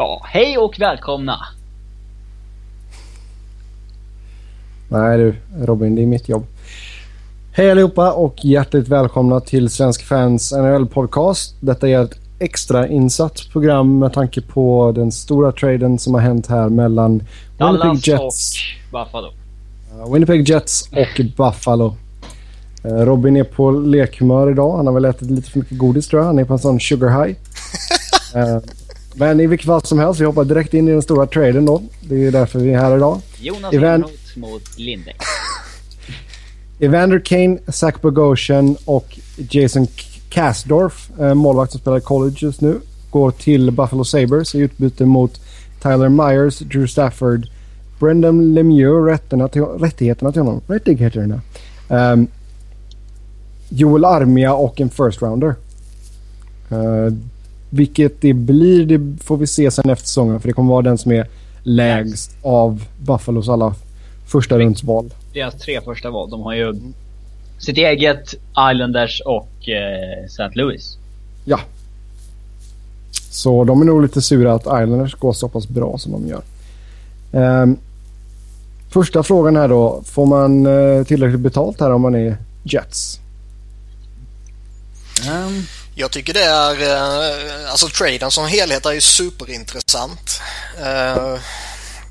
Ja, hej och välkomna! Nej du, Robin, det är mitt jobb. Hej allihopa och hjärtligt välkomna till Svensk Fans NHL-podcast. Detta är ett extra insatt program med tanke på den stora traden som har hänt här mellan Dallas Winnipeg Jets, och Buffalo. Winnipeg Jets och Buffalo. Robin är på lekhumör idag. Han har väl ätit lite för mycket godis tror jag. Han är på en sån sugar high. Men i vilket fall som helst, vi hoppar direkt in i den stora traden då. Det är därför vi är här idag. Jonas Evan- mot Lindex. Evander Kane, Zach Bogosian och Jason Kasdorf, eh, målvakt som spelar college just nu, går till Buffalo Sabres i utbyte mot Tyler Myers, Drew Stafford, Brendan Lemieux, rätterna till, rättigheterna till honom. Rättigheterna. Um, Joel Armia och en first rounder. Uh, vilket det blir, det får vi se sen efter säsongen för det kommer vara den som är lägst av Buffalos alla första rundsval. Deras tre första val. De har ju sitt eget Islanders och eh, St. Louis. Ja. Så de är nog lite sura att Islanders går så pass bra som de gör. Ehm, första frågan här då. Får man eh, tillräckligt betalt här om man är Jets? Um, Jag tycker det är, eh, alltså traden som helhet är ju superintressant. Eh,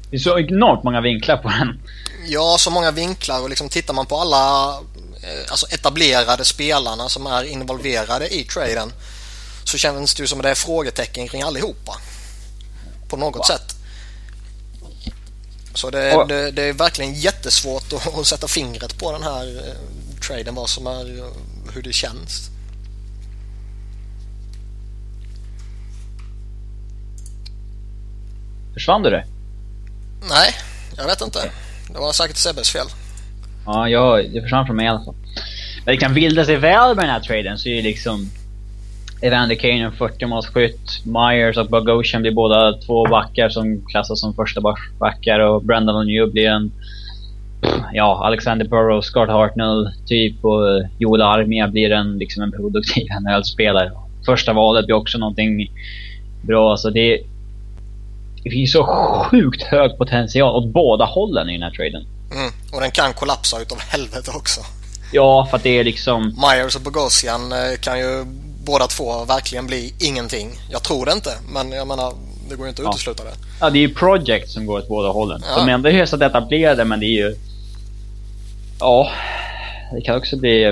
det är så enormt många vinklar på den. Ja, så många vinklar och liksom tittar man på alla eh, alltså etablerade spelarna som är involverade i traden så känns det ju som att det är frågetecken kring allihopa. På något sätt. Så det, Och- det, det är verkligen jättesvårt att, att sätta fingret på den här traden, vad som är, hur det känns. Försvann du det? Nej, jag vet inte. Det var säkert Sebbes fel. Ja, jag, det försvann från mig i alla fall. Men det kan vilda sig väl med den här traden så är ju liksom Evander Kane en 40-målsskytt. Myers och Bogosian blir båda två backar som klassas som första backar och Brendan Lemieux blir en ja, Alexander Burrows, Scott Hartnell typ och Joel Armia blir en, liksom en produktiv NHL-spelare. Första valet blir också någonting bra. Så det, det finns så sjukt hög potential åt båda hållen i den här traden. Mm. Och den kan kollapsa utav helvete också. Ja, för att det är liksom... Myers och Bogosian eh, kan ju båda två verkligen bli ingenting. Jag tror det inte, men jag menar, det går ju inte att Ja. utesluta det. Ja, det är ju project som går åt båda hållen. Ja. De är ändå hyfsat etablerade, men det är ju... Ja, det kan också bli...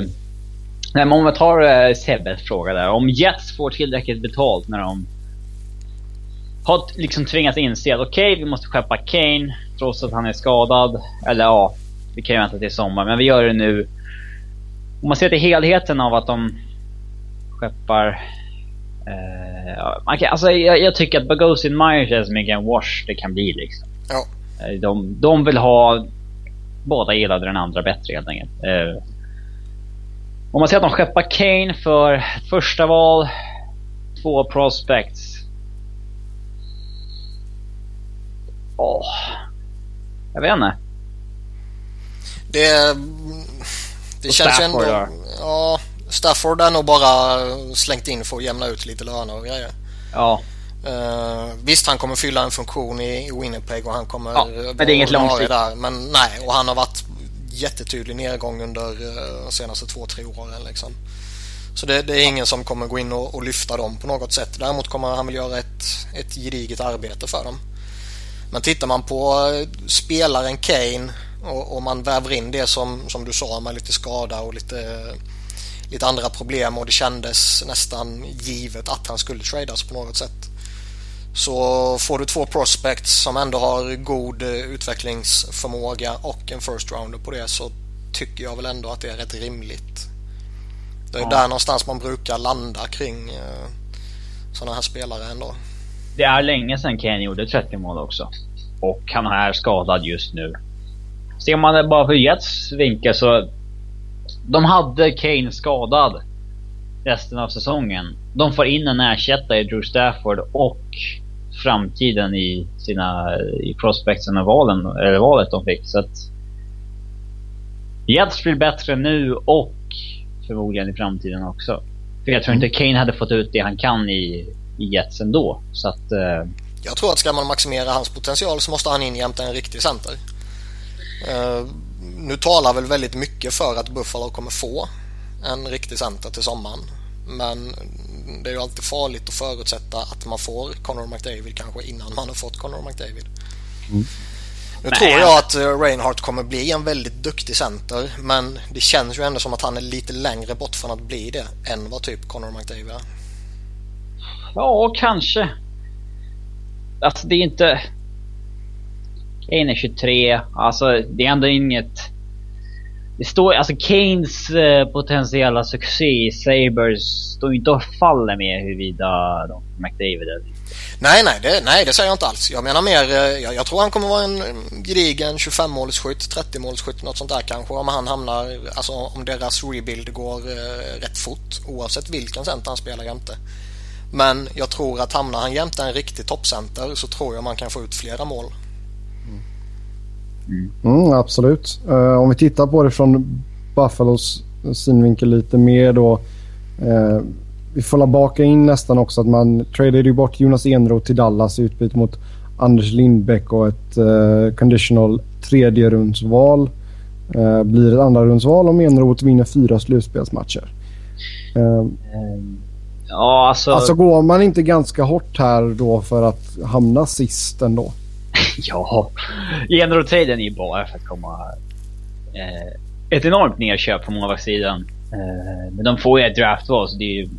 Nej, men om vi tar uh, Sebbes fråga där. Om Jets får tillräckligt betalt när de har liksom tvingats inse att okej, vi måste skeppa Kane trots att han är skadad. Eller ja, vi kan ju vänta till sommar, men vi gör det nu. Om man ser till helheten av att de skeppar Eh, kan, alltså, jag, jag tycker att Bogosian Myers är så mycket en wash det kan bli liksom. Ja. Eh, De, de vill ha... Båda gillade den andra bättre helt enkelt. Eh, om man säger att de skeppar Kane för första val, två prospects. Åh. Jag vet inte. Det, det känns ju Stafford ändå... där. Ja, Stafford är nog bara slängt in för att jämna ut lite löner och grejer. Ja, Uh, visst, han kommer fylla en funktion i, Winnipeg och han kommer Ja, men det är inget långsiktigt. där. Men nej, och han har varit jättetydlig nedgång under eh, de senaste två, tre åren liksom. Så det, det är ingen som kommer gå in och, och lyfta dem på något sätt. Däremot kommer han väl göra ett, ett gediget arbete för dem. Men tittar man på eh, spelaren Kane och, och man väver in det som, som du sa med lite skada och lite, lite andra problem och det kändes nästan givet att han skulle tradas på något sätt. Så får du två prospects som ändå har god eh, utvecklingsförmåga och en first rounder på det så tycker jag väl ändå att det är rätt rimligt. Det är Ja. där någonstans man brukar landa kring eh, sådana här spelare ändå. Det är länge sedan Kane gjorde 30 mål också. Och han är skadad just nu. Ser man det bara för Jets vinkel så... De hade Kane skadad resten av säsongen. De får in en ersättare i Drew Stafford och framtiden i sina i prospectsen och valen, eller valet de fick. Så att Jets blir bättre nu och förmodligen i framtiden också. För jag tror inte Kane hade fått ut det han kan i, i Jets ändå. Så att... Eh, Jag tror att ska man maximera hans potential så måste han in jämte en riktig center. Uh, nu talar väl väldigt mycket för att Buffalo kommer få en riktig center till sommaren. Men det är ju alltid farligt att förutsätta att man får Connor McDavid kanske innan man har fått Connor McDavid. Mm. Nu Nej. tror jag att eh, Reinhardt kommer bli en väldigt duktig center men det känns ju ändå som att han är lite längre bort från att bli det än vad typ Connor McDavid är. Ja, kanske. Alltså det är inte... Kane är 23. Alltså det är ändå inget... Det står, alltså Kanes eh, potentiella succé i Sabres står inte och faller med huruvida de McDavid är Nej, nej det, nej, det säger jag inte alls. Jag menar mer, eh, jag, jag tror han kommer vara en mm, gedigen 25-målsskytt, 30-målsskytt, något sånt där kanske. Om han hamnar, alltså om deras rebuild går eh, rätt fort oavsett vilken center han spelar jämte. Men jag tror att hamnar han jämte en riktig toppcenter så tror jag man kan få ut flera mål. Mm. Mm, absolut. Uh, om vi tittar på det från Buffalos synvinkel lite mer då. Uh, vi får baka in nästan också att man tradade bort Jonas Enroth till Dallas i utbyte mot Anders Lindbäck och ett uh, conditional tredje rundsval. Uh, blir ett andra rundsval om Enroth vinner fyra slutspelsmatcher. Uh, ja, alltså... alltså går man inte ganska hårt här då för att hamna sist ändå? ja, Enroth-traden är ju bara för att komma... Eh, ett enormt nedköp på målvaktssidan. Eh, men de får ju ett draftval så det är ju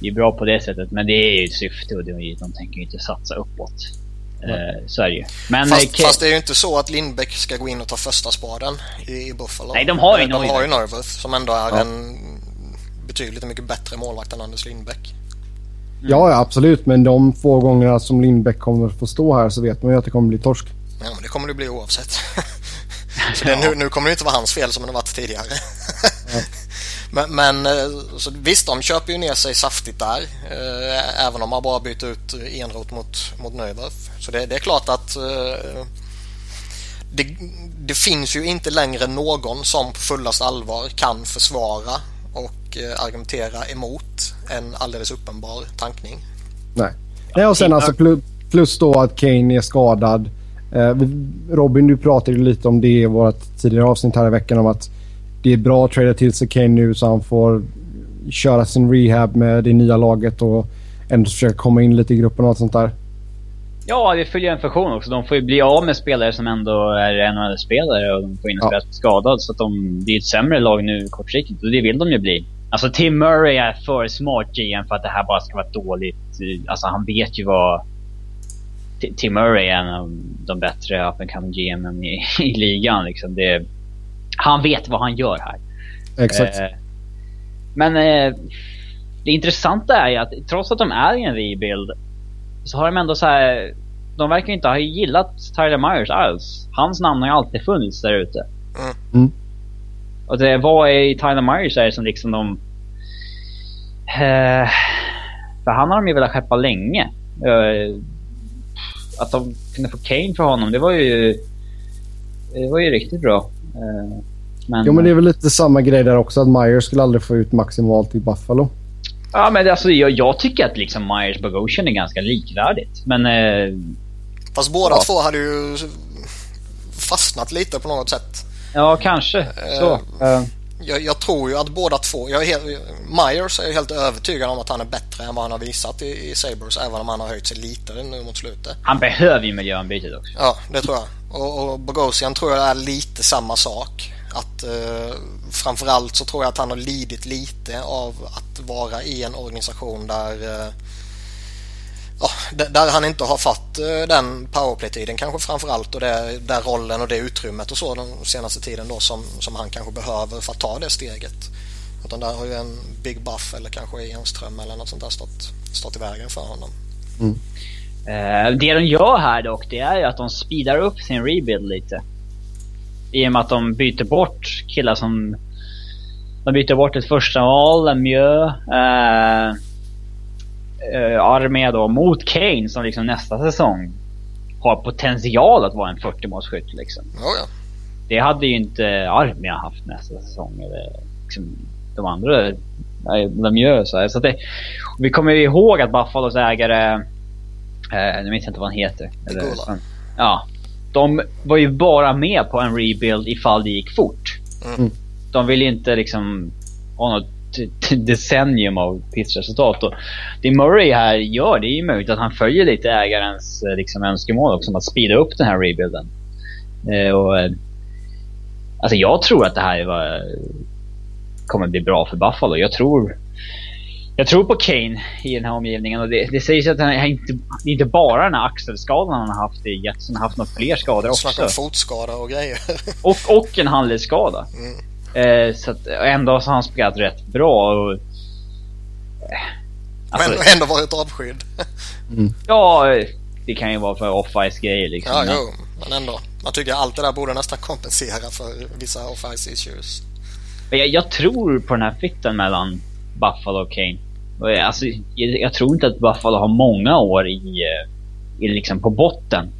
det är bra på det sättet. Men det är ju ett syfte och de, de tänker ju inte satsa uppåt. Eh, så är det ju. Men, fast, eh, fast, det är ju inte så att Lindbäck ska gå in och ta första spaden i, i Buffalo. Nej, de har ju De har ju Nerveth som ändå är ja. en betydligt mycket bättre målvakt än Anders Lindbäck. Mm. Ja, absolut. Men de få gångerna som Lindbäck kommer få stå här så vet man ju att det kommer bli torsk. Ja, men det kommer det bli oavsett. så det, nu, nu kommer det inte vara hans fel som det varit tidigare. ja. Men, men eh, så visst, de köper ju ner sig saftigt där. Eh, även om man bara byter ut Enroth mot, mot Neuwerf. Så det, det, är klart att eh, det, det, finns ju inte längre någon som på fullast allvar kan försvara och argumentera emot en alldeles uppenbar tankning. Nej, Nej och sen alltså plus då att Kane är skadad. Robin, du pratade lite om det i vårt tidigare avsnitt här i veckan om att det är bra att trada till sig Kane nu så han får köra sin rehab med det nya laget och ändå försöka komma in lite i gruppen och allt sånt där. Ja, det följer en funktion också. De får ju bli av med spelare som ändå är NHL-spelare och de får in en ja. spelare skadad. Så att de, det är ett sämre lag nu kortsiktigt och det vill de ju bli. Alltså Tim Murray är för smart GM för att det här bara ska vara dåligt. Alltså han vet ju vad... Tim Murray är en av de bättre up and coming GM i, i ligan liksom. Det, han vet vad han gör här. Exakt. Eh, men eh, det intressanta är ju att trots att de är i en rebuild så har de ändå så här. De verkar inte ha gillat Tyler Myers alls. Hans namn har ju alltid funnits där ute. Mm. Och det, vad är i Tyler Myers är som liksom de... Eh, för han har de ju velat skeppa länge. Eh, att de kunde få Kane för honom, det var ju... Det var ju riktigt bra. Eh, men, jo, men det är väl lite samma grej där också. Att Myers skulle aldrig få ut maximalt i Buffalo. Ja, men alltså, jag, jag tycker att liksom Myers Bogosian är ganska likvärdigt. Men... Eh, Fast båda ja. två hade ju fastnat lite på något sätt. Ja, kanske. Eh, så. Uh. Jag, jag, tror ju att båda två... Jag är helt, Myers är helt övertygad om att han är bättre än vad han har visat i, i Sabres. Även om han har höjt sig lite nu mot slutet. Han behöver ju miljöombytet också. Ja, det tror jag. Och, och Bogosian tror jag är lite samma sak. Att eh, framförallt så tror jag att han har lidit lite av att vara i en organisation där eh, ja, där han inte har fått eh, den powerplay-tiden kanske framförallt och det, där rollen och det utrymmet och så den senaste tiden då som, som han kanske behöver för att ta det steget. Utan där har ju en Big Buff eller kanske Enström eller något sånt där stått, stått i vägen för honom. Mm. Uh, det de gör här dock, det är ju att de speedar upp sin rebuild lite. I och med att de byter bort killar som... De byter bort ett första val, Lemieux, eh, eh, Armé då, mot Kane som liksom nästa säsong har potential att vara en 40-målsskytt liksom. Oh ja. Det hade ju inte Armia haft nästa säsong. Eller liksom de andra, Lemieux så, här. så det, Vi kommer ihåg att Buffalos ägare Eh, nu minns jag inte vad han heter. Eller, ja. De var ju bara med på en rebuild ifall det gick fort. Mm. De ville inte liksom ha något decennium av pissresultat. Och det Murray här gör, det är ju möjligt att han följer lite ägarens eh, liksom, önskemål också om att speeda upp den här rebuilden. Eh, och, eh, alltså jag tror att det här var, kommer bli bra för Buffalo. Jag tror jag tror på Kane i den här omgivningen och det, det sägs att han inte, det är inte bara den här axelskadan han har haft i Jets, han har haft några fler skador också. Snacka om fotskada och grejer. Och, och en handledsskada. Mm. Eh, så att, ändå så har han spelat rätt bra. Och, eh, alltså, Men ändå varit avskydd. Ja, det kan ju vara för off-ice grejer liksom. Ja, Men- jo. Men ändå. Man tycker allt det där borde nästan kompensera för vissa off-ice issues. Jag, jag tror på den här fitten mellan Buffalo och Kane. Jag, alltså, jag, jag tror inte att Buffalo har många år i, eh, i liksom på botten.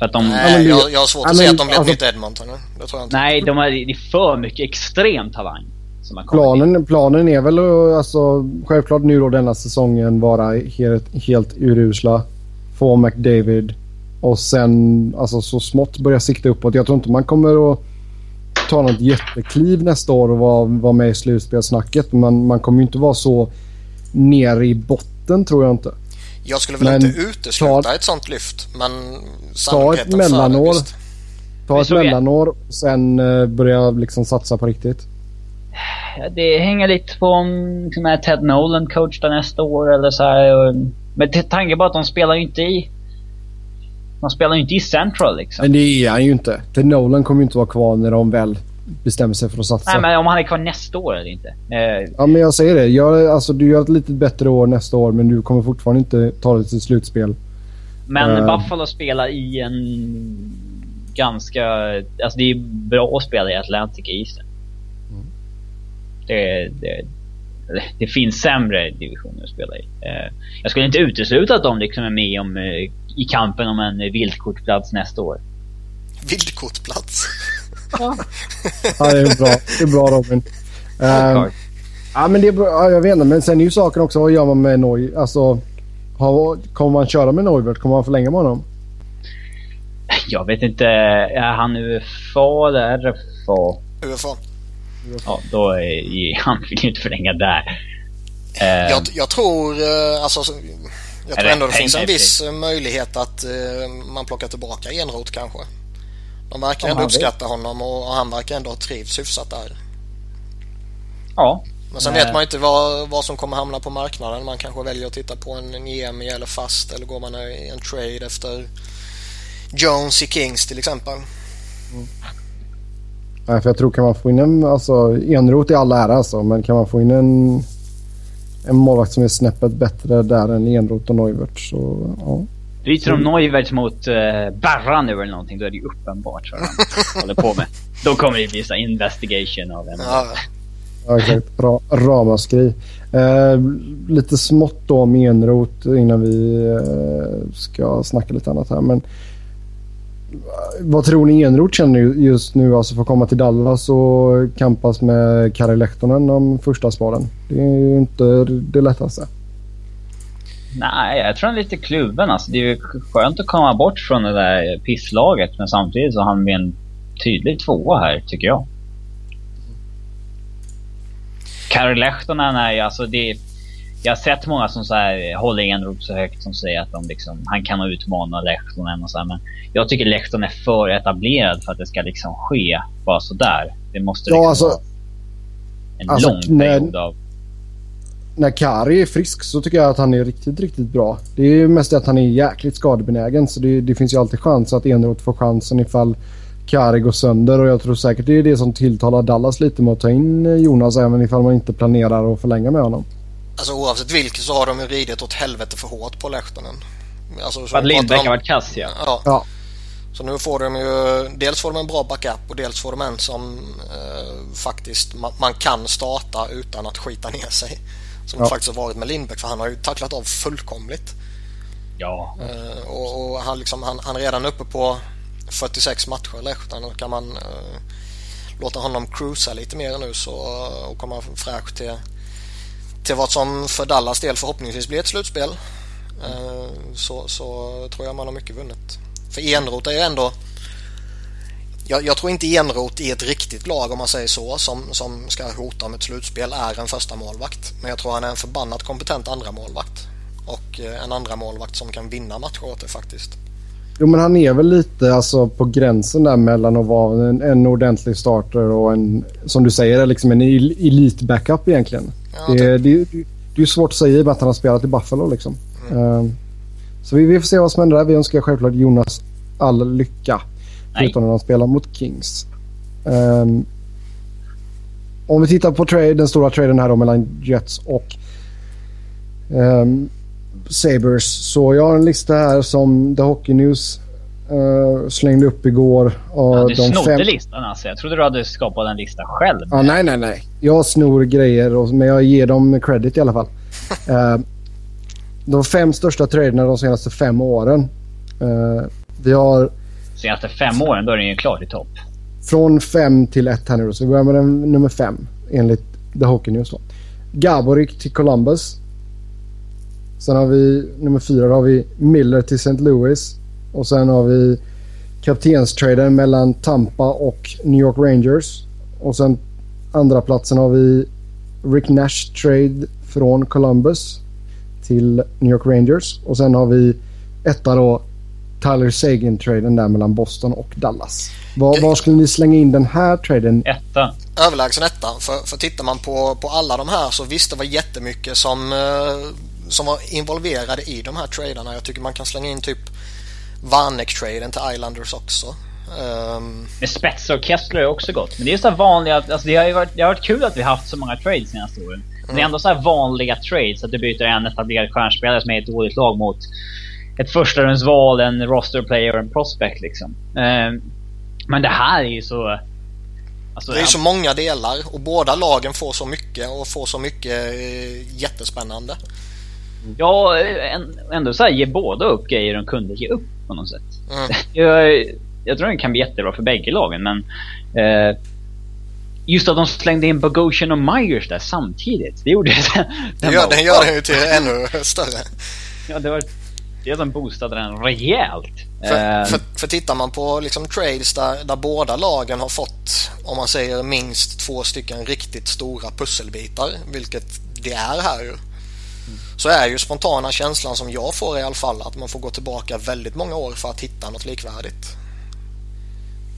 För att de... Nej, jag, jag har svårt att se att de blir ett alltså- nytt Edmonton. Det tror jag inte. Nej, de har, det är för mycket extrem talang. In. Planen, planen är väl att, alltså, självklart nu då denna säsongen vara helt, helt urusla. Få McDavid och sen alltså, så smått börja sikta uppåt. Jag tror inte man kommer att ta något jättekliv nästa år och vara, vara med i slutspelssnacket. Men man kommer ju inte vara så nere i botten tror jag inte. Jag skulle väl Men inte utesluta ta- ett sånt lyft. Men Ta ett mellanår. visst. Ta ett mellanår och sen eh, börja liksom satsa på riktigt. Ja, Det hänger lite på om liksom, är Ted Nolan coach där nästa år eller så här. Och, men tanke på att de spelar ju inte i... De spelar ju inte i Central liksom. Men det är han ju inte. Ted Nolan kommer ju inte vara kvar när de väl bestämmer sig för att satsa. Nej men om han är kvar nästa år eller inte. Eh, Ja, men jag säger det. Gör, alltså, du gör ett lite bättre år nästa år, men du kommer fortfarande inte ta dig till slutspel. men Eh. Buffalo spelar i en ganska... Alltså det är bra att spela i Atlantic East. Det, det, det finns sämre divisioner att spela i. Eh, jag skulle inte utesluta att de liksom är med om, eh, i kampen om en vildkortplats nästa år. Vildkortplats. Ja, det är bra. Det är bra Robin. Självklart. ja, men det är bra. Ja, jag vet inte. Men sen är ju saken också, vad gör man med Neu? Alltså, har, kommer man köra med Neuvert? Kommer man förlänga med honom? Jag vet inte, är han UFA eller RFA? UFA. Ja, då är han vill ju inte förlänga där. Eh, Jag, jag tror eh, alltså, så- jag tror ändå det finns en viss eh, möjlighet att eh, man plockar tillbaka Enroth kanske. De verkar ändå han vill. uppskatta honom och, han verkar ändå ha trivts hyfsat där. ja, Men sen Nej. vet man inte vad, vad som kommer hamna på marknaden. Man kanske väljer att titta på en, en EMI eller fast eller går man i en trade efter Jones i Kings till exempel. Nej, för jag tror kan man få in en... Alltså, Enroth i all ära alltså, men kan man få in en, en målvakt som är snäppet bättre där än Enroth och Neuvert så ja. Byter de Neuwerts mot uh, Barra nu eller någonting, då är det ju uppenbart vad de håller på med. Då kommer det bli så investigation av en. Ja, Ja, exakt. Ra ramaskri. Eh, lite smått då om Enroth innan vi eh, ska snacka lite annat här. Men eh, vad tror ni Enroth känner ju- just nu alltså för att komma till Dallas och kampas med Kari Lehtonen om första spaden? Det är ju inte det lättaste. Nej, jag tror han är lite kluven alltså. Det är ju skönt att komma bort från det där pisslaget men samtidigt så har han med en tydlig tvåa här, tycker jag. Kari Lehtonen är ju alltså det... Jag har sett många som så här håller Enroth så högt som säger att de liksom, han kan utmana Lehtonen och så här, men jag tycker Lehtonen är för etablerad för att det ska liksom ske bara sådär. Det måste Ja, liksom alltså- vara en alltså, lång period av... När Kari är frisk så tycker jag att han är riktigt, riktigt bra. Det är ju mest det att han är jäkligt skadebenägen så det, det finns ju alltid chans att Enroth får chansen ifall Kari går sönder och jag tror säkert det är det som tilltalar Dallas lite med att ta in eh, Jonas även ifall man inte planerar att förlänga med honom. alltså oavsett vilket så har de ju ridit åt helvete för hårt på Lehtonen. Alltså, så För att Lindbäck har varit kass ja. Ja, Ja, så nu får de ju dels får de en bra backup och dels får de en som eh, faktiskt man, man kan starta utan att skita ner sig. Som Ja. faktiskt har varit med Lindbäck för han har ju tacklat av fullkomligt. Ja. Eh, och, och han, liksom, han, han är redan uppe på 46 matcher Lehtonen och kan man eh, låta honom cruisa lite mer nu så och komma fräsch till, till vad som för Dallas del förhoppningsvis blir ett slutspel. eh, så, så tror jag man har mycket vunnet. För Enrot är ju ändå jag, jag, tror inte Enrot i ett riktigt lag om man säger så som, som ska hota om ett slutspel är en första målvakt. Men jag tror han är en förbannat kompetent andra målvakt och eh, en andra målvakt som kan vinna matcher åt det faktiskt. Jo, men han är väl lite alltså, på gränsen där mellan att vara en, en ordentlig starter och en, som du säger, liksom en elit-backup egentligen. Ja, det, det, det, det är svårt att säga i och med att han har spelat i Buffalo. Liksom. Mm. Um, så vi, vi får se vad som händer där. Vi önskar självklart Jonas all lycka. Förutom när han spelar mot Kings. Um, om vi tittar på trade, den stora traden här då mellan Jets och um, Sabres. Så jag har en lista här som The Hockey News uh, slängde upp igår. Ja, du snodde fem... listan alltså. Jag trodde du hade skapat en lista själv. Ja, nej, nej, nej. Jag snor grejer, och, men jag ger dem credit i alla fall. uh, de fem största traderna de senaste fem åren. Uh, vi har... Senaste fem åren, då är den ju klart i topp. Från fem till ett här nu då, Så vi börjar med den, nummer fem enligt The Hockey News. Då. Gaborik till Columbus. Sen har vi nummer fyra, då har vi Miller till St. Louis. Och sen har vi kaptenstraden mellan Tampa och New York Rangers. Och sen andra platsen har vi Rick Nash trade från Columbus till New York Rangers. Och sen har vi etta då Tyler Sagan-traden där mellan Boston och Dallas. Var, var, skulle ni slänga in den här traden? Etta. Överlägsen etta. För, för tittar man på, på alla de här så visst det var jättemycket som uh som var involverade i de här traderna. Jag tycker man kan slänga in typ Vanek-traden till Islanders också. Um... Men Spets och Kessler är också gott. Men det är så vanliga, alltså det har ju varit, det har varit kul att vi haft så många trades senaste åren. Mm. Det är ändå så vanliga trades, att du byter en etablerad stjärnspelare som är ett dåligt lag mot ett första val, en roster player och en prospect liksom. Um, men det här är ju så... Alltså, det är ju så många delar och båda lagen får så mycket och får så mycket eh, jättespännande. Ja, ändå så här, ge båda upp grejer de kunde ge upp på något sätt. Mm. Jag, jag tror det kan bli jättebra för bägge lagen, men eh, just att de slängde in Bogosian och Myers där samtidigt. Det gjorde det. Den ja, den gör den ju till ännu större. Ja, det var det som boostade den rejält. För, uh, för, för tittar man på liksom trades där, där båda lagen har fått, om man säger minst två stycken riktigt stora pusselbitar, vilket det är här ju så är ju spontana känslan som jag får i alla fall att man får gå tillbaka väldigt många år för att hitta något likvärdigt.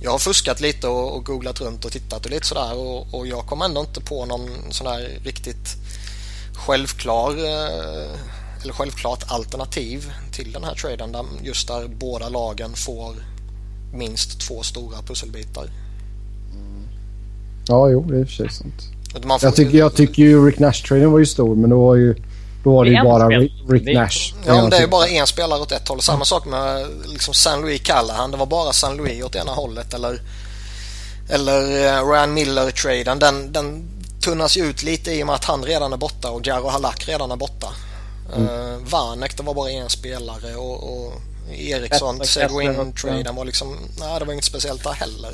Jag har fuskat lite och, och googlat runt och tittat och lite sådär och, och jag kom ändå inte på någon sån här riktigt självklar eh, eller självklart alternativ till den här traden där just där båda lagen får minst två stora pusselbitar. Mm. Ja, jo, det är i och för sig sant. Jag, tycker, jag tycker ju Rick Nash-traden var ju stor men då var ju då var det ju bara Rick, Rick Nash. Ja, men det är ju bara en spelare åt ett håll. Samma sak med liksom San Louis Callahan. Det var bara San Louis åt ena hållet. Eller, eller uh, Ryan Miller-traden. Den, den tunnas ju ut lite i och med att han redan är borta och Jaro Halak redan är borta. Mm. Uh, Vanek, det var bara en spelare och, och Eriksson, Seguin-traden var liksom... Nej, det var inget speciellt där heller.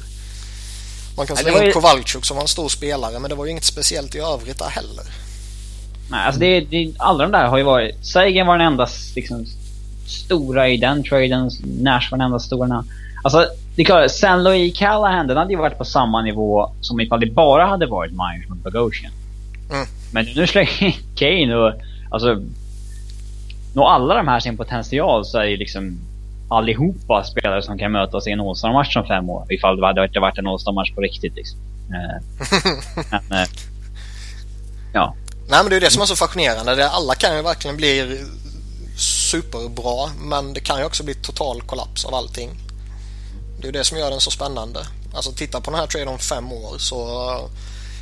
Man kan slänga in Kowalczyk som var en stor spelare men det var ju inget speciellt i övrigt där heller. Nej, alltså det, det, alla de där har ju varit... Sagan var den enda liksom, stora i den traden. Nash var den enda stora. Alltså, det är klart, San Louis Callahan, den hade ju varit på samma nivå som ifall det bara hade varit Myers mot Bogosian. Mm. Men nu slänger Kane och... Alltså... Når alla de här sin potential så är ju liksom allihopa spelare som kan mötas i en All-Star-match om fem år. Ifall det hade varit en All-Star-match på riktigt liksom. Eh, men, eh, ja. Nej men det är det som är så fascinerande. alla kan ju verkligen bli superbra men det kan ju också bli total kollaps av allting. Det är ju det som gör den så spännande. Alltså titta på den här traden om fem år så...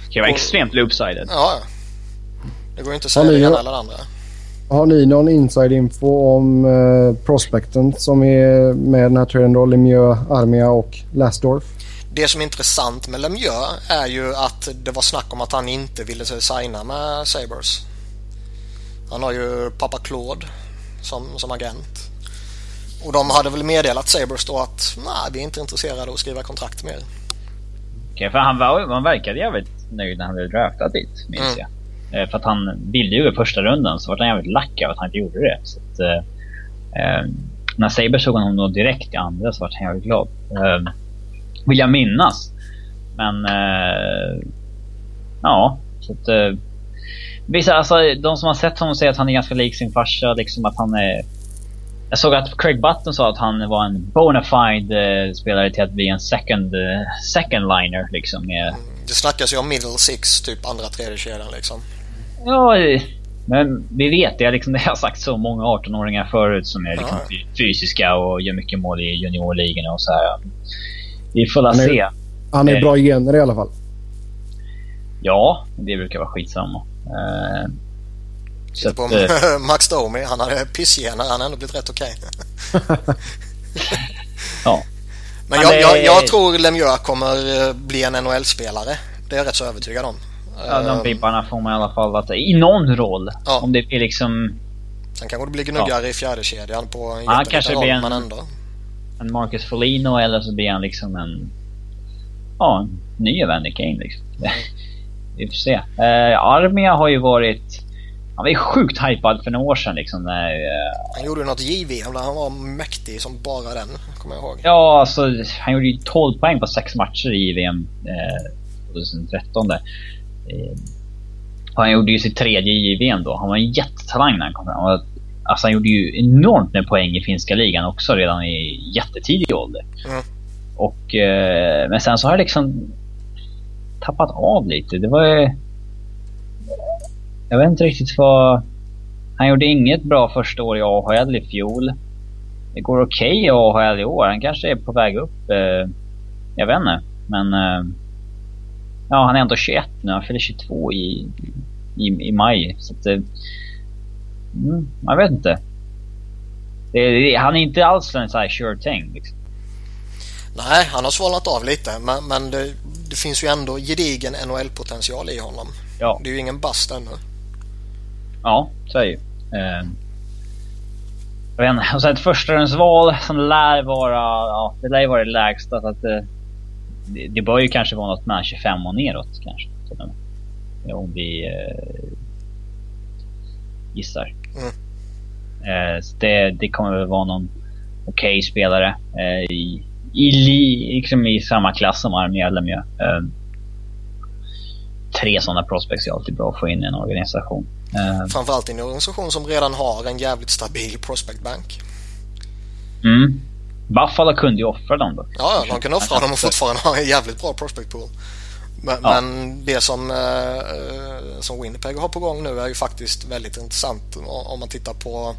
Det kan vara extremt loopsided. Ja, Det går ju inte att säga det ena eller det andra. Har ni någon inside info om eh, prospekten som är med den här traden då? Lemieux, Armia och Lastdorf? Det som är intressant med Lemieux är ju att det var snack om att han inte ville signa med Sabres. Han har ju pappa Claude som, som agent. Och de hade väl meddelat Sabres då att nej, vi är inte intresserade av att skriva kontrakt med er. Okej, för han, var, han verkade jävligt nöjd när han blev draftad dit, minns mm. jag. Eh, för att han ville ju i första rundan så var han jävligt lack av att han inte gjorde det. Så att, eh, eh, när Saber såg honom då direkt i andra så var han jävligt glad. Eh, vill jag minnas. Men... Eh, ja, så att... Eh, vissa, alltså de som har sett honom säger att han är ganska lik sin farsa. Liksom att han är... Jag såg att Craig Button sa att han var en bona fide eh, spelare till att bli en second, eh, second liner liksom. Med, mm, Det snackas ju om middle six, typ andra tredje kedjan liksom. Ja, men vi vet det. Liksom, det har jag sagt så många 18-åringar förut som är liksom, Ja. fysiska och gör mycket mål i juniorligorna och så här. Vi får är- se. Han är Eh. bra gener i alla fall. Ja, det brukar vara skitsamma. Eh, så Titta att, på eh, Max Domi, han hade pissgener, han har ändå blivit rätt okej. ja. Men jag, jag, jag tror Lemieux kommer eh, bli en NHL-spelare. Det är jag rätt så övertygad om. Ja, de Eh, vibbarna får man i alla fall. Att, I någon roll. Ja. Om det är liksom Sen kanske det blir gnuggare i fjärde kedjan på en Han kanske roll, blir en- men ändå. en Marcus Foligno eller så blir han liksom en... Ja, en ny Evander Kane liksom. Vi får se. Eh, Armia har ju varit... Han var ju sjukt hypad för några år sedan liksom när... Eh, Han gjorde ju något JVM där han var mäktig som bara den, kommer jag ihåg. ja, alltså han gjorde ju 12 poäng på sex matcher i VM eh, 2013 där. Eh, han gjorde ju sitt tredje JVM då. Han var en jättetalang när han kom fram. Alltså han gjorde ju enormt med poäng i finska ligan också redan i jättetidig ålder. Mm. Och, eh, men sen så har jag liksom tappat av lite. Det var ju... Jag vet inte riktigt vad... Han gjorde inget bra första år i AHL i fjol. Det går okej i AHL i år. Han kanske är på väg upp. Eh, jag vet inte. Men... Eh, ja, han är ändå 21 nu. Han fyller 22 i, i, i maj. Så att, eh, mm, jag vet inte. Det, han är inte alls en sån här sure thing. Liksom. Nej, han har svalnat av lite, men, men det, det finns ju ändå gedigen NHL-potential i honom. Ja. Det är ju ingen bast ännu. Ja, så är det ju. Eh, jag vet inte. Och sen ett förstahundsval som lär vara, ja, det lär ju vara det lägsta. Så att, eh, det, det bör ju kanske vara något mellan 25 och neråt kanske. Om vi eh, gissar. Mm. Eh, så det, det kommer väl vara någon okej spelare eh, i, i, li, liksom i samma klass som Armia eller. Eh, tre sådana prospects är alltid bra att få in i en organisation. Eh, Framförallt i en organisation som redan har en jävligt stabil prospect bank. Mm. Buffalo kunde ju offra dem då. Ja, de kan offra dem och fortfarande ha en jävligt bra prospect pool. Men, Ja. men det som, eh, eh, som Winnipeg har på gång nu är ju faktiskt väldigt intressant om man tittar på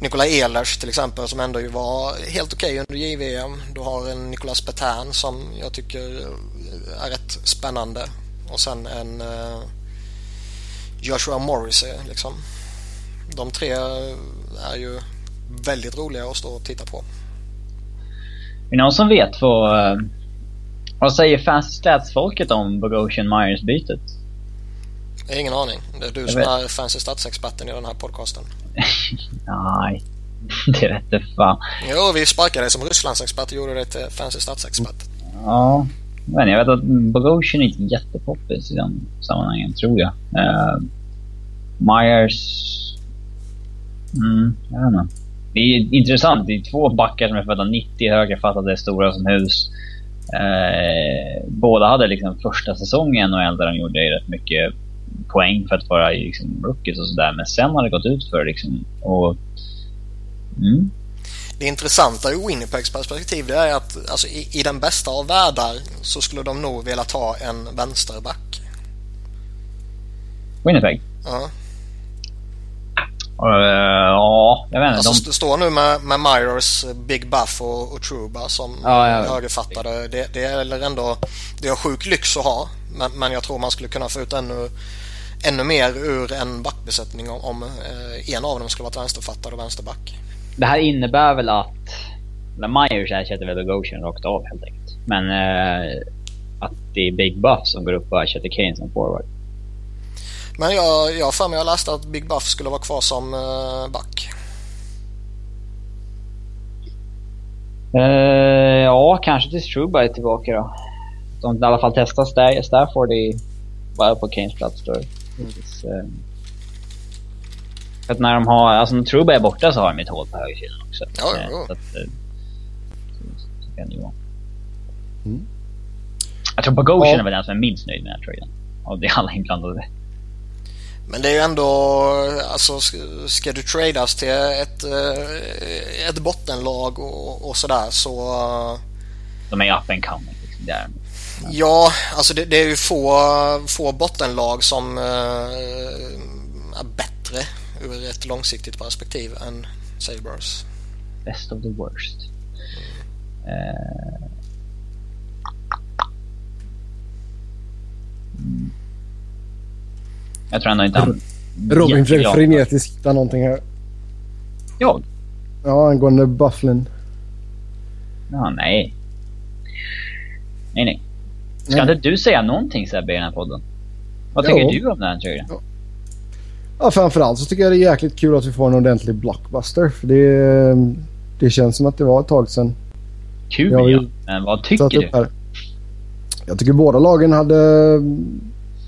Nikola Ehlers till exempel som ändå ju var helt okej under JVM. Du har en Nicolas Petan som jag tycker är rätt spännande. Och sen en eh, Joshua Morrissey liksom. De tre är ju väldigt roliga att stå och titta på. Är det någon som vet vad... eh, Vad säger fancy stats-folket om Bogosian Myers-bytet? Jag har ingen aning. Det är du Jag som vet. är fancy statsexperten i den här podcasten. Nej, det vete fan. Jo, vi sparkade dig som Rysslandsexpert och gjorde dig till fancy statsexpert. Ja, men jag vet att Bogosian är jättepoppis i den sammanhangen, tror jag. Eh, Myers... Mm, jag vet inte. Det är intressant. Det är två backar som är födda 90, högerfattade, stora som hus. Eh, båda hade liksom första säsongen i NHL där de gjorde rätt mycket poäng för att vara liksom rookies och sådär. Men sen har det gått ut för liksom. Och, mm, Det intressanta ur Winnipegs perspektiv det är att alltså, i, i den bästa av världar så skulle de nog vilja ta en vänsterback. Winnipeg. Ja. Och, eh, ja, jag vet inte. Alltså, de, st- står nu med, med Myers, Big Buff och, och Truba som Ja, ja. högerfattade. Det, det är eller ändå det är sjuk lyx att ha. Men, men jag tror man skulle kunna få ut ännu, ännu mer ur en backbesättning om, om eh, en av dem skulle vara vänsterfattad och vänsterback. Det här innebär väl att... Myers ersätter väl Goshen rakt av helt enkelt. Men eh, att det är Big Buff som går upp och ersätter Kane som forward. Men jag, jag för mig jag läste att Big Buff skulle vara kvar som eh, back. Eh, ja, kanske tills Truba är tillbaka då. De i alla fall testar Star- Stafford i, bara på Kanes plats då. Tills, eh, För att när de har, alltså när Truba är borta så har de ett hål på högersidan också. Ja, Eh, ja. Så att, eh, så, så kan det ju vara. Mm. Jag tror Bogosian Ja. är väl den som är minst nöjd med den här traden. Av det är alla inblandade. Men det är ju ändå, alltså ska, du tradas till ett, eh, ett bottenlag och, och sådär så De är up and coming. Liksom, där. Ja, alltså det, det är ju få, få bottenlag som eh, är bättre ur ett långsiktigt perspektiv än Sabres. Best of the worst. Eh. Mm. Jag tror ändå inte han... Robin jätteglad. frenetiskt hitta någonting här. Ja. Ja, angående Bufflin. ja, nej. Nej, nej. Ska Nej. inte du säga någonting Sebbe i den här podden? Vad Jo. tycker du om den här traden? Ja, framförallt så tycker jag det är jäkligt kul att vi får en ordentlig blockbuster. För det, det känns som att det var ett tag sedan. Kul Jag ja, men vad tycker du? Jag tycker båda lagen hade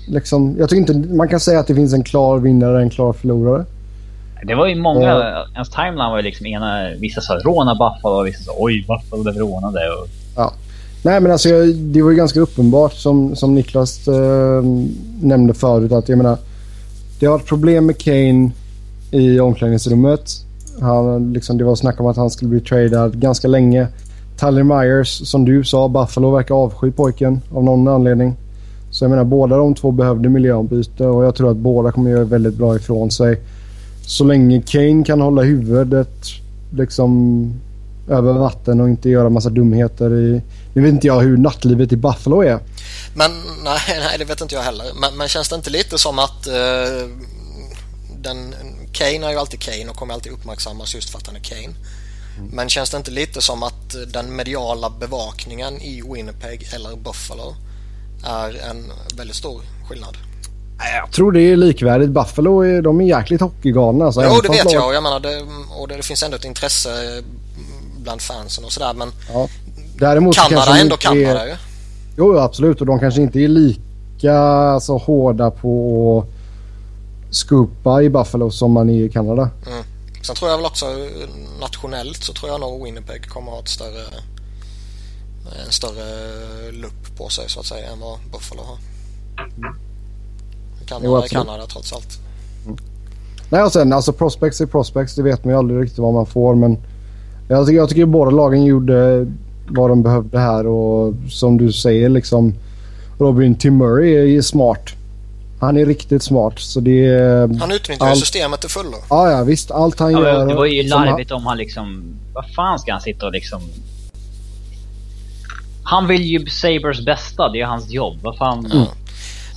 liksom... Jag tycker inte man kan säga att det finns en klar vinnare och en klar förlorare. Det var ju många, Ja. ens timeline var ju liksom ena, vissa sa råna Buffalo och vissa sa oj Buffalo blev rånade. Och, Nej men alltså jag, det var ju ganska uppenbart som, som Niklas eh, nämnde förut att jag menar det har varit problem med Kane i omklädningsrummet. Han, liksom, det var snack om att han skulle bli tradad ganska länge. Tyler Myers, som du sa, Buffalo verkar avsky pojken av någon anledning. Så jag menar båda de två behövde miljöombyte och jag tror att båda kommer göra väldigt bra ifrån sig. Så länge Kane kan hålla huvudet liksom över vatten och inte göra massa dumheter i... Nu vet inte jag hur nattlivet i Buffalo är. Men nej, nej, det vet inte jag heller. Men, men känns det inte lite som att eh, den, Kane är ju alltid Kane och kommer alltid uppmärksammas just för att han är Kane. Men känns det inte lite som att den mediala bevakningen i Winnipeg eller Buffalo är en väldigt stor skillnad? Jag tror det är likvärdigt. Buffalo de är jäkligt hockeygalna. Alltså, Jo, det vet jag jag menar det, och det, det finns ändå ett intresse bland fansen och sådär men Ja. Däremot Kanada kanske är ändå är- Kanada ju. Jo, absolut. Och de kanske inte är lika alltså, hårda på att scoopa i Buffalo som man är i Kanada. Sen tror jag väl också eh, nationellt så tror jag nog Winnipeg kommer ha ett större en större lupp på sig så att säga än vad Buffalo har. Jo, Kanada är. Kanada trots allt. Nej, och sen alltså prospects är prospects. Det vet man ju aldrig riktigt vad man får. Men jag tycker, jag tycker båda lagen gjorde vad de behövde här och som du säger liksom Robin Tim Murray är ju smart. Han är riktigt smart så det är... Han utnyttjar Allt- systemet till fullo. Ja, ja visst. Allt han ja, gör... det var ju som han- larvigt om han liksom... Vad fan ska han sitta och liksom... Han vill ju Sabers bästa, det är hans jobb. Vad fan... Mm.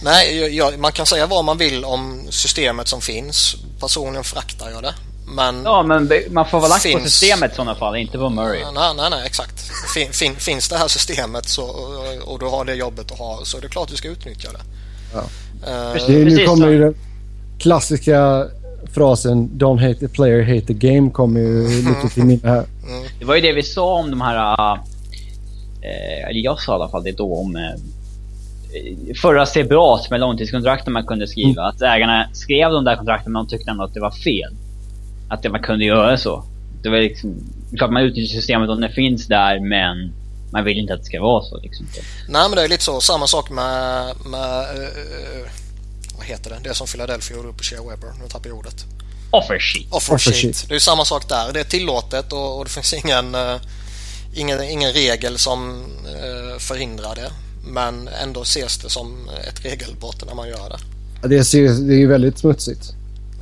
Nej, jag, man kan säga vad man vill om systemet som finns. Personligen fraktar jag det. Men Ja, men man får vara lagt på Finns- systemet i sådana fall, inte på Murray. Nej, nej, nej, exakt. Fin, fin, finns det här systemet så, och du har det jobbet att ha så är det klart du ska utnyttja det. Ja. Eh, Precis. Det, nu kommer ju den klassiska frasen “Don't hate the player, hate the game” kommer ju lite till minne här. Det var ju det vi sa om de här... Eh, eller jag sa i alla fall det då om... Eh, förra CBAs med långtidskontrakten man kunde skriva. Att ägarna skrev de där kontrakten men de tyckte ändå att det var fel. Att det, man kunde göra så. Det var liksom... Klart man utnyttjar systemet om det finns där men man vill inte att det ska vara så. Liksom. Nej men det är lite så. Samma sak med, med eh, vad heter det? Det som Philadelphia gjorde på Shea Weber. Nu tappar jag ordet. Offer sheet. Offer. Det är ju samma sak där. Det är tillåtet och, och det finns ingen, eh, ingen, ingen regel som eh, förhindrar det. Men ändå ses det som ett regelbrott när man gör det. Ja, Det, ser, det är ju väldigt smutsigt.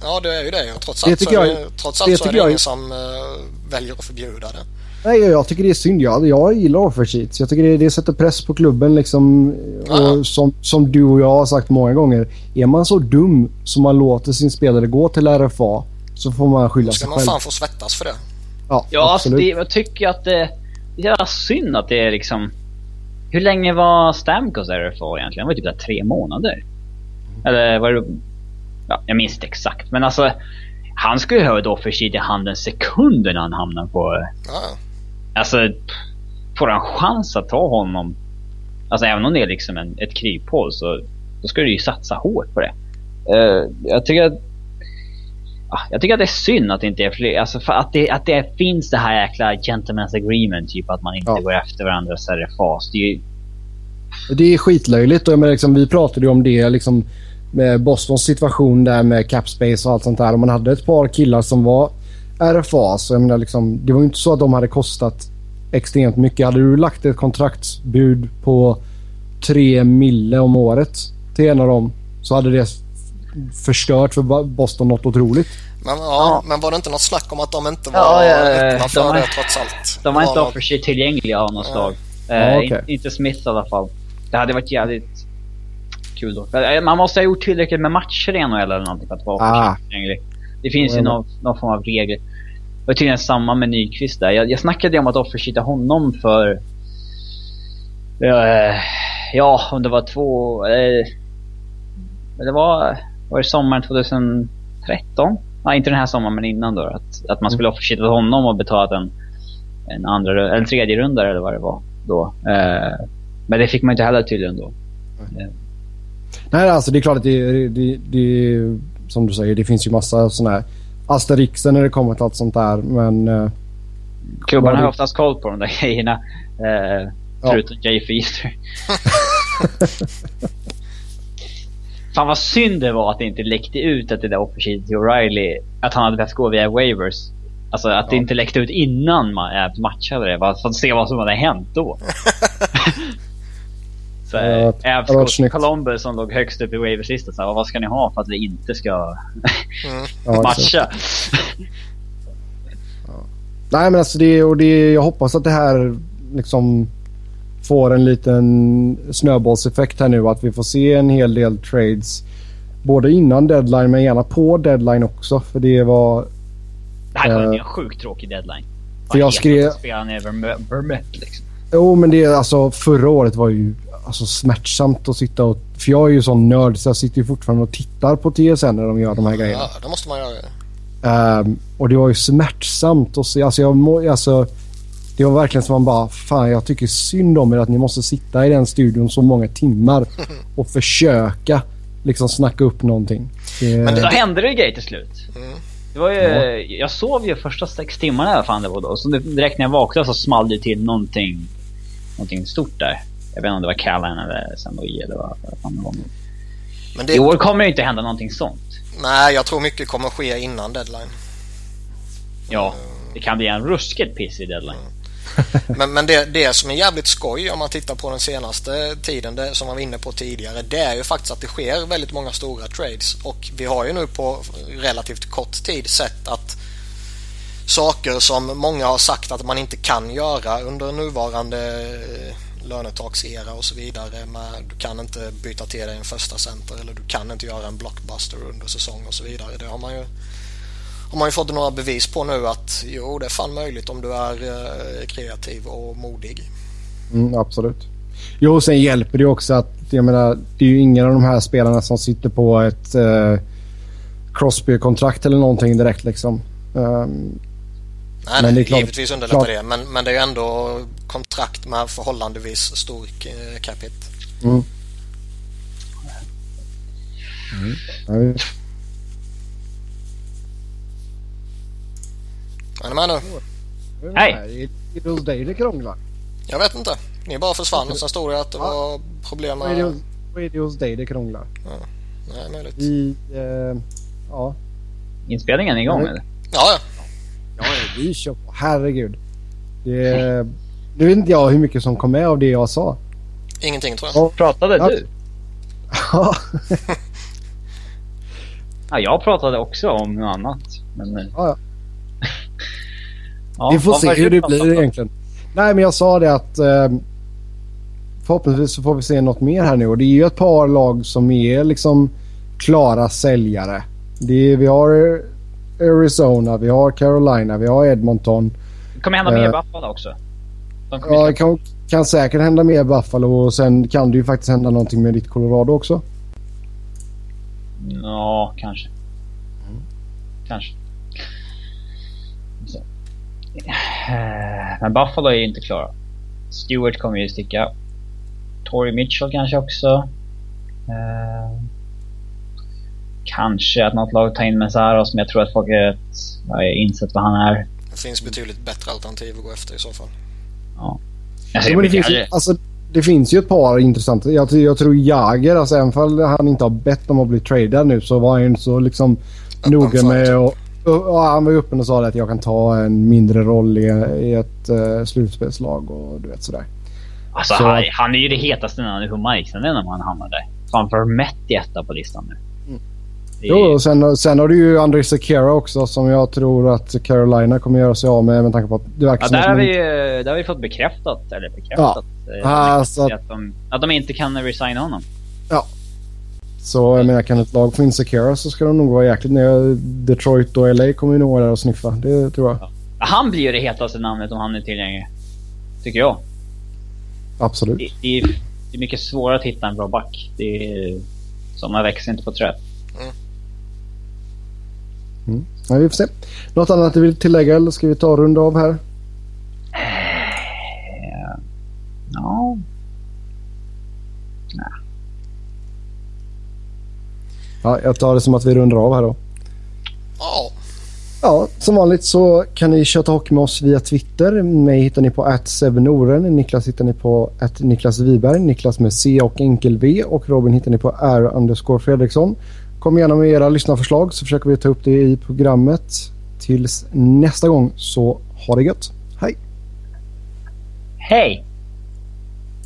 Ja det är ju det. Och trots Det allt så tycker är jag- det, trots det allt så är det jag- ingen som eh, väljer att förbjuda det. Nej, jag, jag tycker det är synd. Jag, jag gillar offer sheets. Jag tycker det, det sätter press på klubben liksom. Och som, som du och jag har sagt många gånger. Är man så dum som man låter sin spelare gå till RFA så får man skylla sig ska man själv. fan få svettas för det. Ja, Ja, alltså absolut. det, jag tycker att det, det är jävla synd att det är liksom... Hur länge var Stamkos RFA egentligen? Det var typ där tre månader. Eller var det... Ja, jag minns inte exakt. Men alltså... Han skulle ju ha ett offersheet i handen sekunden han hamnar på... Ja. Alltså... Får han chans att ta honom... Alltså även om det är liksom en, ett kryphål så... Då ska du ju satsa hårt på det. Eh, jag tycker att... ah, jag tycker att det är synd att det inte är fler. Alltså för att det, att det finns det här jäkla gentleman's agreement. Typ att man inte Ja. går efter varandras RFAs. Det är ju, Det är skitlöjligt. Och menar, liksom, vi pratade om det liksom, med Bostons situation där med cap space och allt sånt där. Och man hade ett par killar som var RFA. Så jag menar, liksom, det var ju inte så att de hade kostat extremt mycket. Hade du lagt ett kontraktsbud på 3 mille om året till en av dem så hade det förstört för Bo- Boston något otroligt. Men, ja, men var det inte något snack om att de inte var Ja, ja, ja, öppna de för har- det trots allt? de var inte något- offersheet tillgängliga av något Ja. slag. Eh, Ja, okej. in, inte Smith i alla fall. Det hade varit jävligt kul då. Eh, Man måste ha gjort tillräckligt med matcher i NHL eller någonting för att vara Ah. offersheet tillgänglig. Det finns ju Ja, men- någon, någon form av regler. Det var tydligen samma med Nyqvist där. Jag, jag snackade ju om att offersheeta honom för... Eh, ja, om det var två... Eh, men det var... Var det sommaren 2013? Nej, inte den här sommaren men innan då. Att, att man skulle offersheeta honom och betalat en, en andra eller tredje rundare eller vad det var då. Eh, men det fick man inte heller tydligen då. Nej, alltså det är klart att det, det, det som du säger, det finns ju massa sådana här asterixer när det kommer till allt sånt där. Men eh, Klubbarna har det- oftast koll på de där grejerna. Eh, Ja. Förutom Jay Feaster. Fan vad synd det var att det inte läckte ut att det där offersheetet till O'Reilly, att han hade behövt gå via waivers. Alltså att det Ja. inte läckte ut innan man matchade det. Bara för att se vad som hade hänt då. Så Ja, det Avs hade varit går till snyggt. Columbus som låg högst upp i waiverslistan. Så här, Vad ska ni ha för att vi inte ska Mm. ja, matcha? Nej, men alltså det, och det, jag hoppas att det här liksom får en liten snöbollseffekt här nu. Att vi får se en hel del trades. Både innan deadline men gärna på deadline också. För det var... Det här bli Eh, en sjukt tråkig deadline. för jag skrev- Spela ner Verme- Vermette liksom. Jo, men det alltså förra året var ju alltså smärtsamt att sitta och... För jag är ju sån nörd så jag sitter ju fortfarande och tittar på TSN när de gör de här grejerna. Ja, det måste man göra. Ehm, och det var ju smärtsamt att se. Alltså, jag må, alltså, det var verkligen som man bara, fan jag tycker synd om er att ni måste sitta i den studion så många timmar och försöka liksom snacka upp någonting. Det, Men Då det- hände det ju grejer till slut. Mm. Det var ju, Jag sov ju första sex timmarna eller vad fan det var då. Så det- direkt när jag vaknade så small det till någonting, någonting stort där. Jag vet inte om det var Callahan eller Sanoui eller vad, fan det var. Men I det, år kommer det inte hända någonting sånt. nej, jag tror mycket kommer ske innan deadline. Ja, det kan bli en ruskigt pissig deadline. Men, men det, det som är jävligt skoj om man tittar på den senaste tiden, det som man var inne på tidigare, det är ju faktiskt att det sker väldigt många stora trades. Och vi har ju nu på relativt kort tid sett att saker som många har sagt att man inte kan göra under nuvarande eh, lönetaksera och så vidare. Med, du kan inte byta till dig en första center eller du kan inte göra en blockbuster under säsong och så vidare. Det har man ju har man ju fått några bevis på nu att jo, det är fan möjligt om du är eh, kreativ och modig. mm, absolut. Jo, sen hjälper det också att jag menar, det är ju ingen av de här spelarna som sitter på ett eh, Crosby-kontrakt eller någonting direkt liksom. Ehm, Nej, Men det är klart- givetvis underlättar klart- det. Men, men det är ju ändå kontrakt med förhållandevis stor eh, cap hit. mm. Är ni med nu? Hej. Är det hos dig det krånglar? Jag vet inte. Ni bara försvann och sen stod det att det Ja. var problem Vad är, det, med... vad är det hos dig det krånglar? Nej, möjligt. I... Eh, ja. Inspelningen är igång Mm. Ja, eller? ja. Ja, vi kör på. Herregud. Det, nu vet inte jag hur mycket som kom med av det jag sa. Ingenting tror jag. Ja. Pratade Ja. du? Ja, jag pratade också om något annat. Men, Ja, ja. Ja, Vi får se hur det blir egentligen. Nej, men jag sa det att eh, förhoppningsvis så får vi se något mer här nu. Och det är ju ett par lag som är liksom klara säljare. Det är, vi har Arizona, vi har Carolina, vi har Edmonton. Det kommer hända mer Eh, Buffalo också. De Ja, det kan, kan säkert hända mer Buffalo och sen kan det ju faktiskt hända någonting med ditt Colorado också. Ja, kanske. Kanske. Så. Eh, Men Buffalo är ju inte klara. Stewart kommer ju sticka. Tory Mitchell kanske också. Eh, kanske att något lag tar in Messaros, men jag tror att folk har insett vad han är. Det finns betydligt bättre alternativ att gå efter i så fall. Ja. Alltså, det, finns ju, alltså, det finns ju ett par intressanta. Jag, jag tror Jager, alltså, även om han inte har bett om att bli tradad nu så var han så liksom noga med och, och, Han var ju öppen och sa att jag kan ta en mindre roll i, i ett uh, slutspelslag och du vet sådär. Alltså så, han, han, är ju det hetaste namnet på marknaden om han hamnar där. Framför Mätt etta på listan nu. Mm. Det... Jo, och sen, sen har du ju André Sekera också som jag tror att Carolina kommer göra sig av med med tanke på att det verkar ja, där, har vi, där har vi fått bekräftat, eller bekräftat, ja. eh, alltså, att, de, att de inte kan resigna honom. Ja. Så jag menar, kan ett lag få in Sekera så ska de nog vara jäkligt nöjda. Detroit och LA kommer ju nog vara där och sniffa. Det tror jag. Ja. Han blir ju det hetaste namnet om han är tillgänglig. Tycker jag. Absolut. Det, det, är, det är mycket svårare att hitta en bra back. Det är, sådana växer inte på träd. Mm. Mm. Ja, vi får se. Något annat du vill tillägga eller ska vi ta runda av här? Ja. Nej. Ja, jag tar det som att vi rundar av här då. Ja. Ja, som vanligt så kan ni köta hockey med oss via Twitter. Mig hittar ni på @sevenoren. Niklas hittar ni på Niklas Wiberg. Niklas med C och enkel V. Och Robin hittar ni på R underscore Fredriksson. Kom gärna med era lyssnarförslag så försöker vi ta upp det i programmet. Tills nästa gång så ha det gött. Hej! Hej!